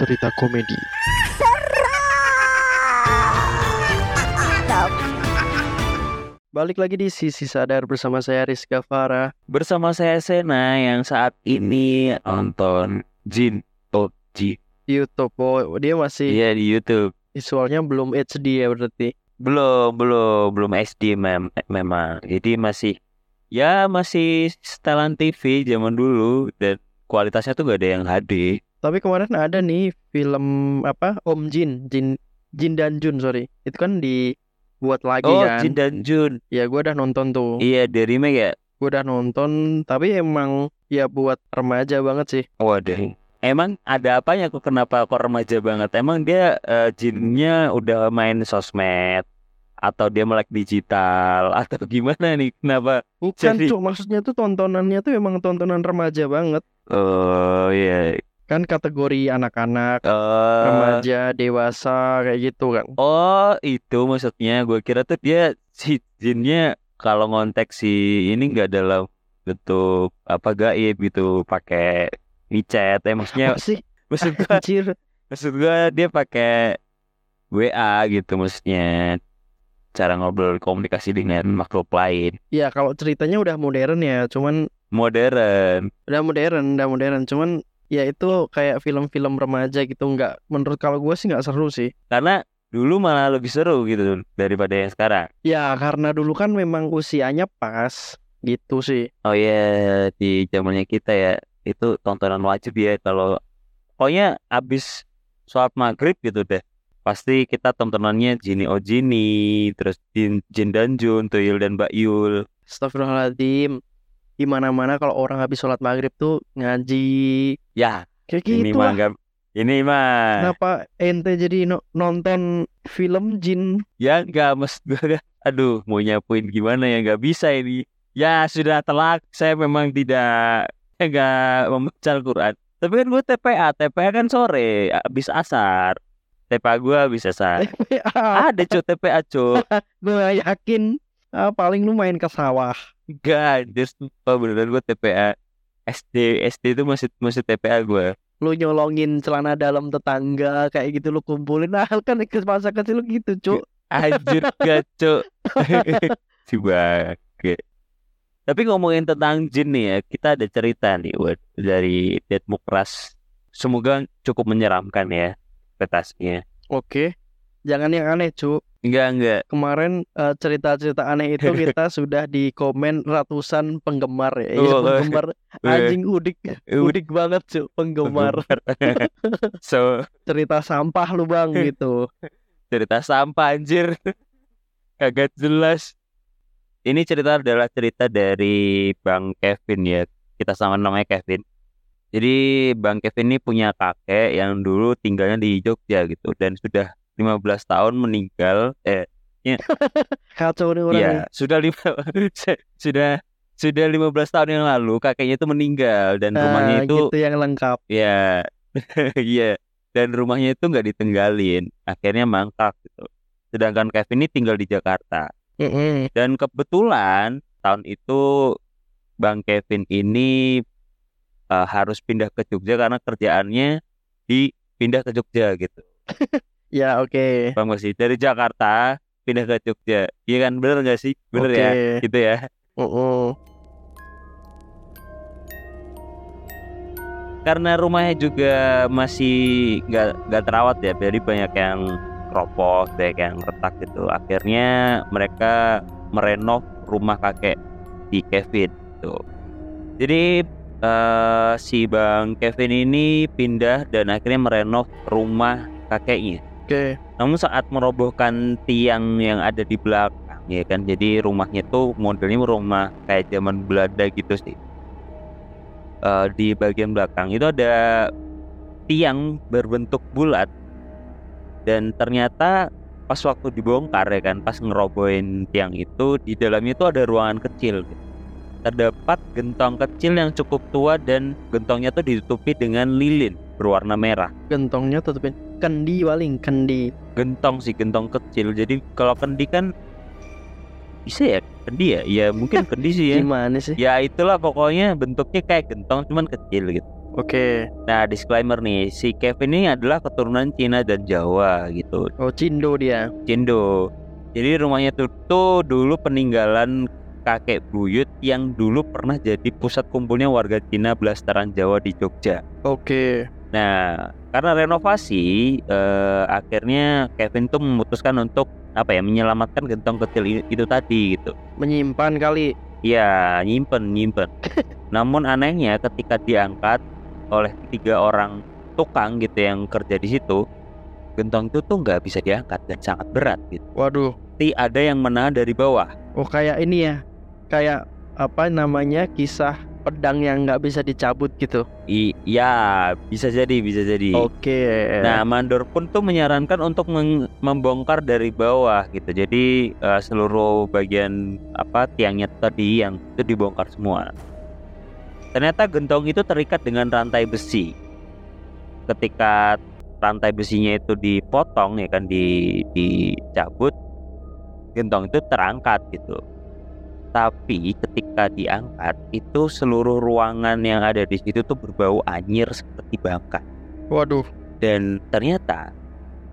cerita komedi. Balik lagi di Sisi Sadar bersama saya Rizka Farah. Bersama saya Sena yang saat ini nonton Jin Toji. YouTube, oh, dia masih Iya di YouTube. visualnya belum HD ya berarti. Belum, belum, belum SD mem memang. Jadi masih ya masih setelan TV zaman dulu dan kualitasnya tuh gak ada yang HD. Tapi kemarin ada nih film apa Om Jin, Jin Jin dan Jun sorry. Itu kan dibuat lagi Oh, kan. Jin dan Jun. Ya gue udah nonton tuh. Iya, dari remake ya. Gue udah nonton, tapi emang ya buat remaja banget sih. Waduh. Emang ada apanya kok kenapa kok remaja banget? Emang dia eh, jinnya udah main sosmed atau dia melek digital atau gimana nih? Kenapa? Bukan Jadi- Cuk, maksudnya tuh tontonannya tuh emang tontonan remaja banget. Oh iya. Kan kategori anak-anak, Eh, remaja, dewasa kayak gitu kan. oh itu maksudnya. Gue kira tuh dia si jinnya kalau ngontek si ini nggak dalam bentuk apa gaib gitu pakai WeChat ya maksudnya Apa sih? maksud gua Anjir. maksud gua dia pakai WA gitu maksudnya. Cara ngobrol komunikasi dengan makhluk lain. Ya kalau ceritanya udah modern ya, cuman modern. Udah modern, udah modern, cuman ya itu kayak film-film remaja gitu nggak menurut kalau gue sih nggak seru sih. karena dulu malah lebih seru gitu daripada yang sekarang Ya karena dulu kan memang usianya pas gitu sih. oh ya di zamannya kita ya itu tontonan wajib ya kalau pokoknya abis sholat maghrib gitu deh pasti kita tontonannya Jini Oh Jini terus Jin, Jin dan Jun Tuyul dan Mbak Yul Astagfirullahaladzim. Di mana-mana kalau orang habis sholat maghrib tuh ngaji ya kayak ini gitu mah ini mah Kenapa ente jadi no- nonton film jin? Ya enggak mas Aduh mau nyapuin gimana ya? Nggak bisa ini. Ya sudah telak. Saya memang tidak Enggak membaca Al-Quran Tapi kan gue TPA TPA kan sore Habis asar. TPA gue habis asar. Ada cuy TPA cuy gue yakin ah, paling lu main ke sawah. Enggak anjir. Sumpah beneran gue TPA SD SD itu masih masih TPA gue Lu nyolongin celana dalam tetangga kayak gitu lu kumpulin. Nah kan ke masa kecil lu gitu, Cuk. Anjir gak cuy Coba Tapi ngomongin tentang jin nih ya Kita ada cerita nih buat Dari Dead Mukras Semoga cukup menyeramkan ya Petasinya Oke. Jangan yang aneh, Cuk. Enggak enggak Kemarin eh, cerita-cerita aneh itu kita sudah di komen ratusan penggemar ya. Iya, Oh, penggemar anjing udik. Udik. Udik banget, Cuk, penggemar. So Cerita sampah lu, Bang, gitu. cerita sampah anjir Kagak jelas Ini cerita adalah cerita dari Bang Kevin ya Kita sama namanya Kevin Jadi Bang Kevin ini punya kakek yang dulu tinggalnya di Jogja gitu Dan sudah 15 tahun meninggal Eh Kacau nih orang Iya, nih. sudah lima sudah sudah 15 tahun yang lalu kakeknya itu meninggal dan rumahnya Ah, itu gitu yang lengkap. ya iya dan rumahnya itu nggak ditinggalin akhirnya mangkrak gitu. Sedangkan Kevin ini tinggal di Jakarta dan kebetulan tahun itu Bang Kevin ini eh, harus pindah ke Jogja karena kerjaannya dipindah ke Jogja gitu. Ya, oke. Bang masih dari Jakarta pindah ke Jogja. Iya kan bener nggak sih? Bener ya? Oke. Gitu ya. Mm-mm. karena rumahnya juga masih nggak nggak terawat ya jadi banyak yang keropos banyak yang retak gitu akhirnya mereka merenov rumah kakek di Kevin tuh jadi eh, si bang Kevin ini pindah dan akhirnya merenov rumah kakeknya Oke. namun saat merobohkan tiang yang ada di belakang ya kan jadi rumahnya tuh modelnya rumah kayak zaman Belanda gitu sih Eh, di bagian belakang itu ada tiang berbentuk bulat dan ternyata pas waktu dibongkar ya kan pas ngerobohin tiang itu di dalamnya itu ada ruangan kecil gitu. terdapat gentong kecil yang cukup tua dan gentongnya tuh ditutupi dengan lilin berwarna merah Gentongnya tutupin kendi paling kendi. gentong sih gentong kecil jadi kalau kendi kan bisa ya kendi ya ya mungkin kendi sih ya Gimana sih? ya itulah pokoknya bentuknya kayak gentong cuman kecil gitu Oke. Nah, disclaimer nih, si Kevin ini adalah keturunan Cina dan Jawa gitu. Oh, Cindo dia. Cindo. Jadi rumahnya tuh, tuh dulu peninggalan kakek buyut yang dulu pernah jadi pusat kumpulnya warga Cina belasteran Jawa di Jogja. Oke. Nah, karena renovasi, eh, akhirnya Kevin tuh memutuskan untuk apa ya menyelamatkan gentong kecil itu tadi gitu. Menyimpan kali. Ya, nyimpen, nyimpen. Namun anehnya ketika diangkat oleh tiga orang tukang gitu yang kerja di situ, gentong itu tuh nggak bisa diangkat dan sangat berat gitu. Waduh. Tapi ada yang menahan dari bawah. Oh, kayak ini ya. Kayak apa namanya? Kisah pedang yang nggak bisa dicabut gitu. I, ya, bisa jadi, bisa jadi. Oke. Nah, mandor pun tuh menyarankan untuk membongkar dari bawah gitu. Jadi eh, seluruh bagian apa tiangnya tadi yang itu dibongkar semua. Ternyata gentong itu terikat dengan rantai besi. Ketika rantai besinya itu dipotong ya kan di dicabut, gentong itu terangkat gitu. Tapi ketika diangkat itu seluruh ruangan yang ada di situ tuh berbau anyir seperti bangkai Waduh. dan ternyata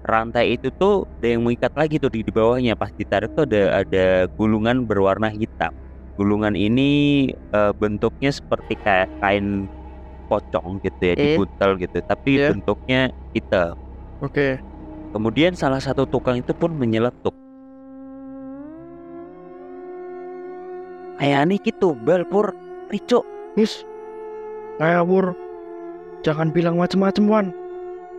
rantai itu tuh ada yang mengikat lagi tuh di, di bawahnya pas ditarik tuh ada ada gulungan berwarna hitam gulungan ini eh, bentuknya seperti kayak kain pocong gitu ya Eh. dibuntel gitu tapi Iya. bentuknya hitam Oke. kemudian salah satu tukang itu pun menyeletuk kayak aneh gitu bal pur rico Wis. Ngawur. Jangan bilang macem-macem, Wan.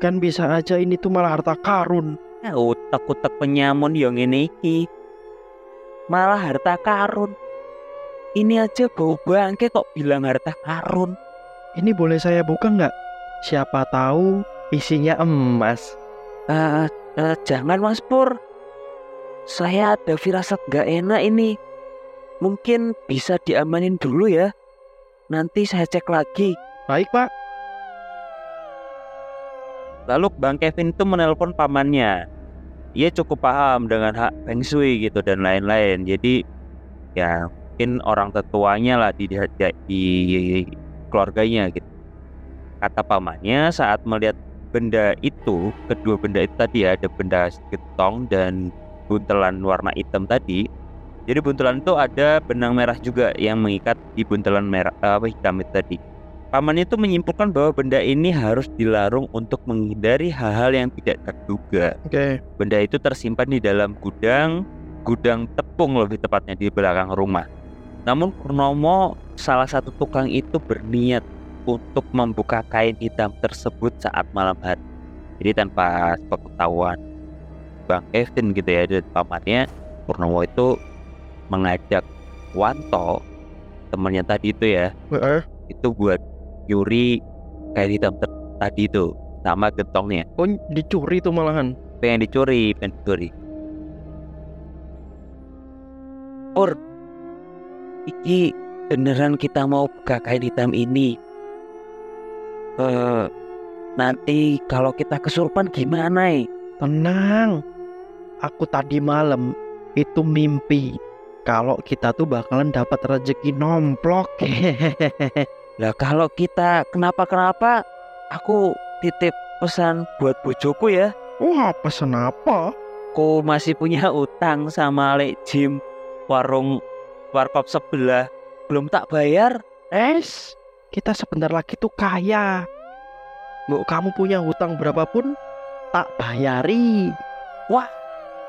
Kan bisa aja ini tuh malah harta karun. Ya utak-utak penyamun yang ini iki. Malah harta karun. Ini aja bau bangke kok bilang harta karun. Ini boleh saya buka nggak? Siapa tahu isinya emas. Eh, eh, jangan Mas Pur. Saya ada firasat gak enak ini. Mungkin bisa diamanin dulu ya. Nanti saya cek lagi. Baik, Pak. Lalu Bang Kevin itu menelpon pamannya. Ia cukup paham dengan hak feng shui gitu dan lain-lain. Jadi ya mungkin orang tetuanya lah di, di, di keluarganya gitu. Kata pamannya saat melihat benda itu, kedua benda itu tadi ya, ada benda getong dan buntelan warna hitam tadi. Jadi buntelan itu ada benang merah juga yang mengikat di buntelan merah apa hitam itu tadi. Paman itu menyimpulkan bahwa benda ini harus dilarung untuk menghindari hal-hal yang tidak terduga. Oke. Benda itu tersimpan di dalam gudang, gudang tepung lebih tepatnya di belakang rumah. Namun Purnomo, salah satu tukang itu berniat untuk membuka kain hitam tersebut saat malam hari. Jadi tanpa pengetahuan Bang Kevin gitu ya dan pamannya, Purnomo itu mengajak Wanto temannya tadi itu ya Heeh. itu buat nyuri kain hitam tadi itu sama gentongnya Oh, dicuri tuh malahan. pengen dicuri pengen dicuri Pur iki beneran kita mau buka kain hitam ini eh nanti kalau kita kesurupan gimana eh? Tenang. Aku tadi malam itu mimpi kalau kita tuh bakalan dapat rezeki nomplok. Lah kalau kita kenapa-kenapa aku titip pesan buat bojoku ya Wah, pesen apa? Aku masih punya utang sama Lek Jim warung warkop sebelah belum tak bayar Es, kita sebentar lagi tuh kaya. Mau kamu punya hutang berapapun, tak bayari.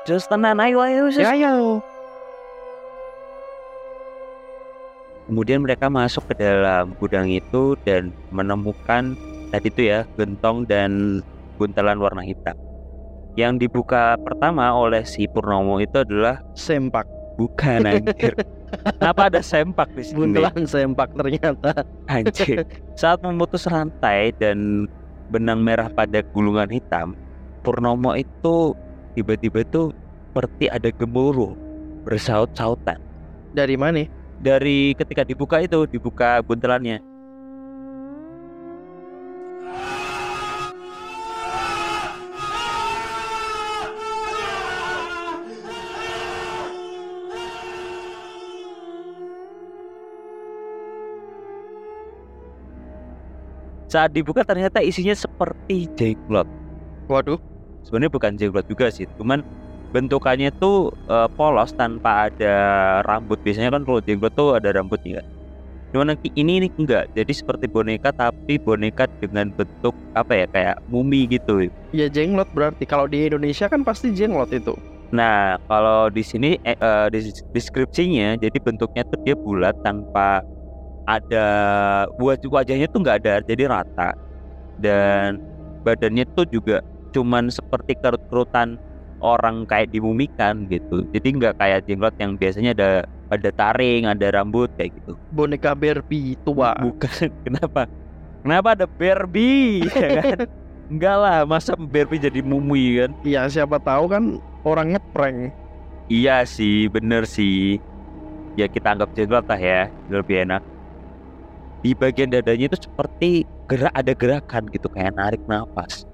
Just tenan ayo ayo sis. Ya, ayo. Kemudian mereka masuk ke dalam gudang itu dan menemukan tadi itu ya gentong dan buntelan warna hitam. Yang dibuka pertama oleh si Purnomo itu adalah Sempak. bukan anjir. Kenapa ada sempak di sini? Buntelan sempak ternyata. Anjir. Saat memutus rantai dan benang merah pada gulungan hitam, Purnomo itu tiba-tiba tuh seperti ada gemuruh bersaut-sautan. Dari mana? Dari ketika dibuka itu, dibuka buntelannya. saat dibuka ternyata isinya seperti jenglot. Waduh. Sebenarnya bukan jenglot juga sih, cuman bentukannya tuh eh, polos tanpa ada rambut. Biasanya kan kalau jenglot tuh ada rambutnya. Cuman nanti ini ini enggak. Jadi seperti boneka tapi boneka dengan bentuk apa ya kayak mumi gitu. Ya jenglot berarti. Kalau di Indonesia kan pasti jenglot itu. Nah, kalau di sini eh, eh, dis- deskripsinya jadi bentuknya tuh dia bulat tanpa ada waj- wajahnya tuh nggak ada, jadi rata. Dan badannya tuh juga cuman seperti kerut-kerutan orang kayak dimumikan gitu. Jadi nggak kayak jenglot yang biasanya ada ada taring, ada rambut kayak gitu. Boneka Barbie tua. Bukan kenapa? Kenapa ada Barbie? ya kan? Enggak lah, masa Barbie jadi mumui kan? Iya siapa tahu kan orang ngeprank. Iya sih, bener sih. Ya kita anggap jenglot lah ya, lebih enak. Di bagian dadanya itu seperti gerak ada gerakan gitu kayak narik nafas.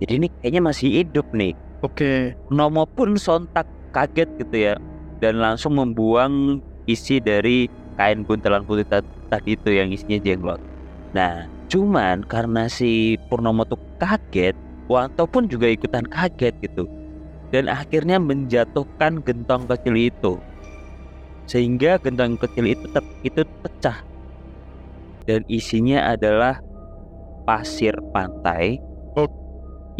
Jadi ini kayaknya masih hidup nih. Oke. Nomo pun sontak kaget gitu ya dan langsung membuang isi dari kain buntelan putih ta- tadi itu yang isinya jenglot. Nah, cuman karena si Purnomo tuh kaget, Wanto pun juga ikutan kaget gitu. Dan akhirnya menjatuhkan gentong kecil itu. Sehingga gentong kecil itu ter- itu pecah. Dan isinya adalah pasir pantai. Oh.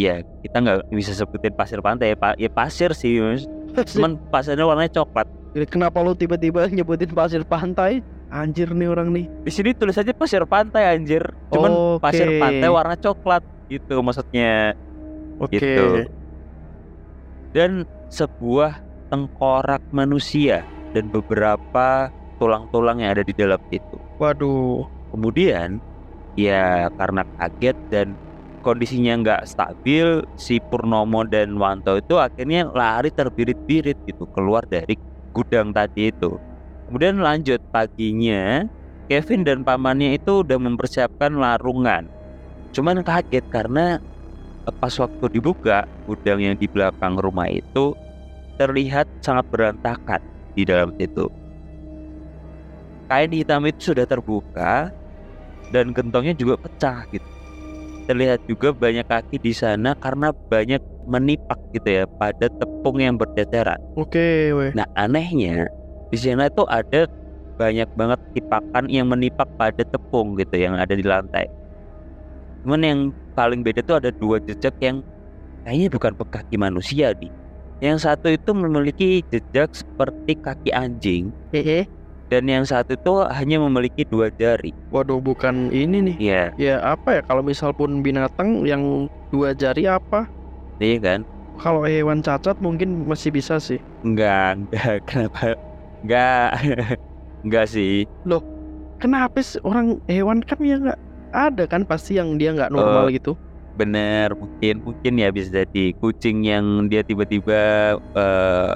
Ya, kita nggak bisa sebutin pasir pantai ya, pa- ya pasir sih, cuman pasirnya warnanya coklat. Kenapa lu tiba-tiba nyebutin pasir pantai? Anjir nih orang nih. Di sini tulis aja pasir pantai anjir. Cuman Oke. pasir pantai warna coklat gitu maksudnya. Oke. Gitu. Dan sebuah tengkorak manusia dan beberapa tulang-tulang yang ada di dalam itu. Waduh. Kemudian ya karena kaget dan kondisinya nggak stabil, si Purnomo dan Wanto itu akhirnya lari terbirit-birit gitu keluar dari gudang tadi itu. Kemudian lanjut paginya, Kevin dan pamannya itu udah mempersiapkan larungan. Cuman kaget karena eh, pas waktu dibuka gudang yang di belakang rumah itu terlihat sangat berantakan di dalam situ. Kain hitam itu sudah terbuka dan gentongnya juga pecah gitu. Terlihat juga banyak kaki di sana karena banyak menipak gitu ya pada tepung yang berceceran. Oke, weh. Nah anehnya di sana itu ada banyak banget tipakan yang menipak pada tepung gitu yang ada di lantai. Cuman yang paling beda tuh ada dua jejak yang kayaknya bukan kaki manusia nih. Yang satu itu memiliki jejak seperti kaki anjing Hehe. Dan yang satu itu hanya memiliki dua jari. Waduh, bukan ini nih. Iya, Ya apa ya kalau misal pun binatang yang dua jari apa? iya kan? Kalau hewan cacat mungkin masih bisa sih. Enggak, enggak, kenapa? Enggak, enggak sih. Kenapa sih orang hewan kan ya nggak ada kan pasti yang dia nggak normal gitu. Bener, mungkin mungkin ya bisa jadi kucing yang dia tiba-tiba eh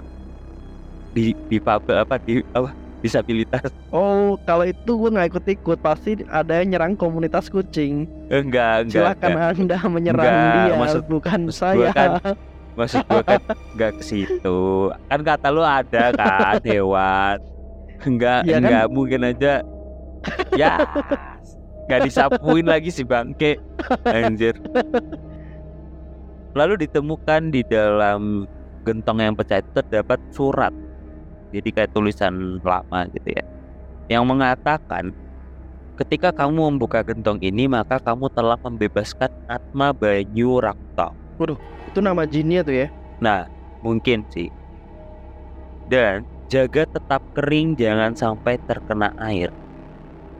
di di apa di apa disabilitas. Oh, kalau itu gue nggak ikut-ikut pasti ada yang nyerang komunitas kucing. Enggak, enggak. Silakan enggak. anda menyerang Enggak, dia, maksud- bukan maksud gua saya. kan- Maksud gua kan enggak ke situ. Kan kata lu ada kan hewan. Enggak, kan? enggak mungkin aja. Ya. Enggak disapuin lagi si bangke. Anjir. Lalu ditemukan di dalam gentong yang pecah itu terdapat surat. Jadi kayak tulisan lama gitu ya. Yang mengatakan ketika kamu membuka gentong ini maka kamu telah membebaskan Atma Banyu Rakta. Itu nama jinnya tuh ya. Nah, mungkin sih. Dan jaga tetap kering jangan sampai terkena air.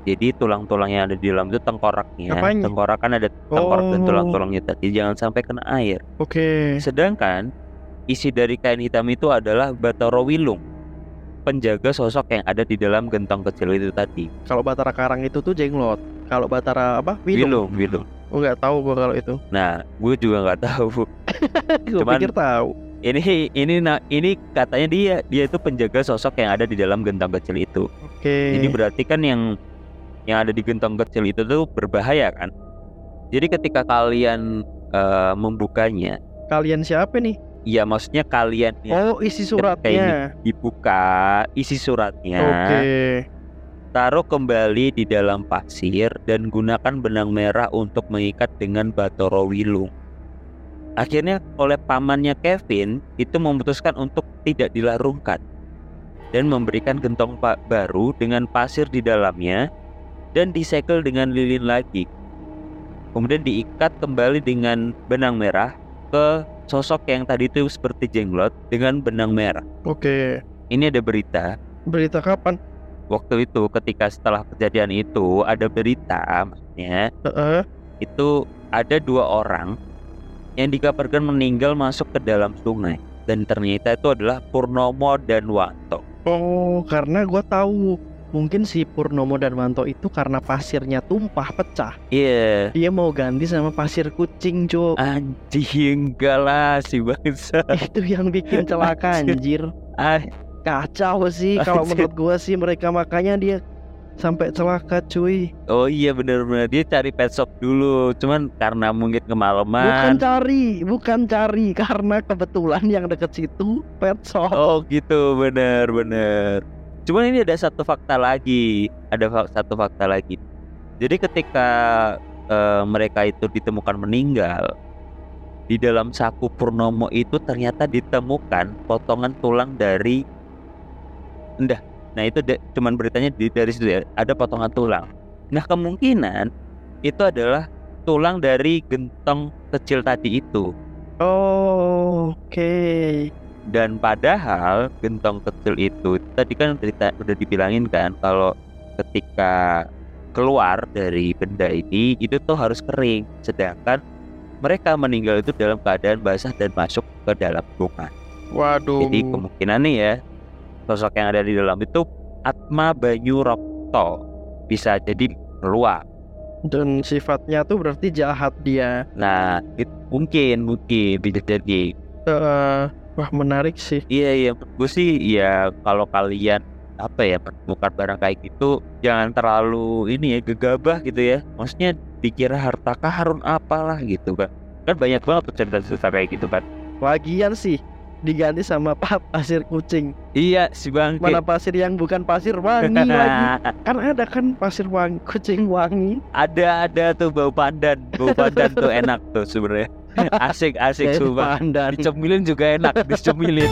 Jadi tulang-tulang yang ada di dalam itu tengkoraknya. Apanya? Tengkorak kan ada tengkorak dan Oh. tulang-tulangnya tadi jangan sampai kena air. Oke. Sedangkan isi dari kain hitam itu adalah Batara Wilung, penjaga sosok yang ada di dalam gentong kecil itu tadi. Kalau Batara Karang itu tuh jenglot. Kalau Batara apa? Wilung. Wilung. Oh nggak tahu gue kalau itu. Nah, gue juga nggak tahu. Gue Cuman- pikir tahu. Ini ini nah ini katanya dia dia itu penjaga sosok yang ada di dalam gentong kecil itu. Oke. Jadi berarti kan yang yang ada di gentong kecil itu tuh berbahaya kan. Jadi ketika kalian eh, membukanya, Kalian siapa nih? Ya maksudnya kalian ya, Oh isi suratnya. dibuka isi suratnya. Oke. Taruh kembali di dalam pasir dan gunakan benang merah untuk mengikat dengan batoro wilung. Akhirnya oleh pamannya Kevin itu memutuskan untuk tidak dilarungkan dan memberikan gentong pak baru dengan pasir di dalamnya dan disegel dengan lilin lagi. Kemudian diikat kembali dengan benang merah ke sosok yang tadi itu seperti jenglot dengan benang merah. Oke. Ini ada berita Berita kapan? waktu itu ketika setelah kejadian itu ada berita maksudnya Heeh. itu ada dua orang yang dikabarkan meninggal masuk ke dalam sungai dan ternyata itu adalah Purnomo dan Wanto. Oh, karena gua tahu mungkin si Purnomo dan Wanto itu karena pasirnya tumpah pecah. Iya. Dia mau ganti sama pasir kucing, Cuk. Anjing enggak lah si bangsa. itu yang bikin celaka anjir. Ah, Kacau sih kalau menurut gua sih mereka makanya dia sampai celaka, cuy. oh iya bener-bener dia cari pet shop dulu, cuman karena mungkin Bukan kemalaman. cari, bukan cari karena kebetulan yang deket situ pet shop. Oh gitu, bener-bener. Cuman ini ada satu fakta lagi, ada satu fakta lagi. Jadi ketika eh, mereka itu ditemukan meninggal, di dalam saku Purnomo itu ternyata ditemukan potongan tulang dari endah. Nah itu cuman beritanya di, dari situ ya, ada potongan tulang. Nah kemungkinan itu adalah tulang dari gentong kecil tadi itu. Oh, Oke. Dan padahal gentong kecil itu tadi kan cerita udah dibilangin kan kalau ketika keluar dari benda ini itu tuh harus kering. Sedangkan mereka meninggal itu dalam keadaan basah dan masuk ke dalam bunga. Waduh. Jadi kemungkinan nih ya sosok yang ada di dalam itu Atma Banyu Rokto bisa jadi keluar. Dan sifatnya tuh berarti jahat dia. Nah, itu mungkin mungkin bisa jadi. Eh, wah menarik sih. Iya iya, gue sih ya kalau kalian apa ya menemukan barang kayak gitu jangan terlalu ini ya gegabah gitu ya. Maksudnya dikira harta karun apalah gitu kan. Kan banyak banget cerita-cerita kayak gitu kan. Lagian sih diganti sama pa- pasir kucing. Iya si bang. Mana pasir yang bukan pasir wangi lagi. Kan ada kan pasir wangi, kucing wangi. ada ada tuh bau pandan, bau pandan tuh enak tuh sebenarnya. Asik asik pandan. Dicemilin juga enak, dicemilin.